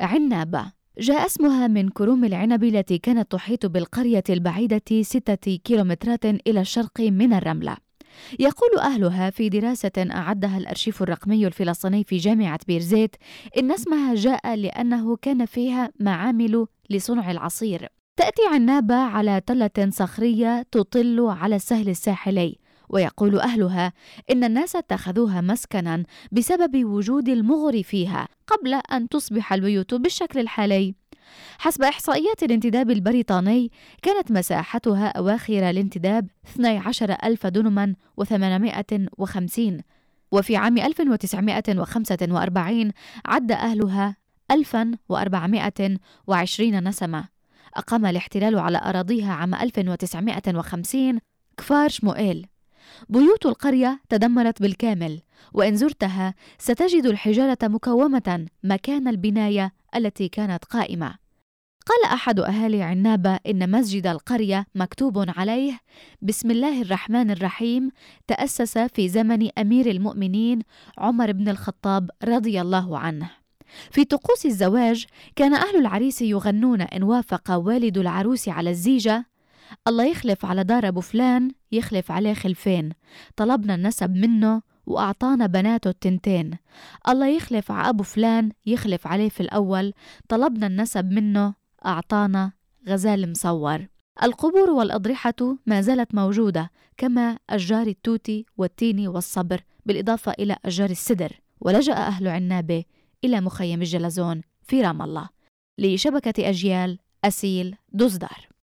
عنابة جاء اسمها من كروم العنب التي كانت تحيط بالقرية البعيدة ستة كيلومترات إلى الشرق من الرملة. يقول أهلها في دراسة أعدها الأرشيف الرقمي الفلسطيني في جامعة بيرزيت إن اسمها جاء لأنه كان فيها معامل لصنع العصير. تأتي عنابة على تلة صخرية تطل على السهل الساحلي. ويقول أهلها إن الناس اتخذوها مسكنا بسبب وجود المغر فيها قبل أن تصبح البيوت بالشكل الحالي. حسب إحصائيات الانتداب البريطاني كانت مساحتها أواخر الانتداب 12 ألف دنما و850 وفي عام 1945 عد أهلها 1420 نسمة. أقام الاحتلال على أراضيها عام 1950 كفار شموئيل. بيوت القرية تدمرت بالكامل وإن زرتها ستجد الحجارة مكومة مكان البناية التي كانت قائمة. قال أحد أهالي عنابة إن مسجد القرية مكتوب عليه بسم الله الرحمن الرحيم تأسس في زمن أمير المؤمنين عمر بن الخطاب رضي الله عنه في طقوس الزواج كان أهل العريس يغنون إن وافق والد العروس على الزيجة الله يخلف على دار أبو فلان يخلف عليه خلفين. طلبنا النسب منه وأعطانا بناته التنتين. الله يخلف على أبو فلان يخلف عليه في الأول. طلبنا النسب منه أعطانا غزال مصور. القبور والأضرحة ما زالت موجودة كما أشجار التوت والتين والصبر بالإضافة إلى أشجار السدر. ولجأ أهل عنابة إلى مخيم الجلزون في رام الله. لشبكة أجيال أسيل دزدار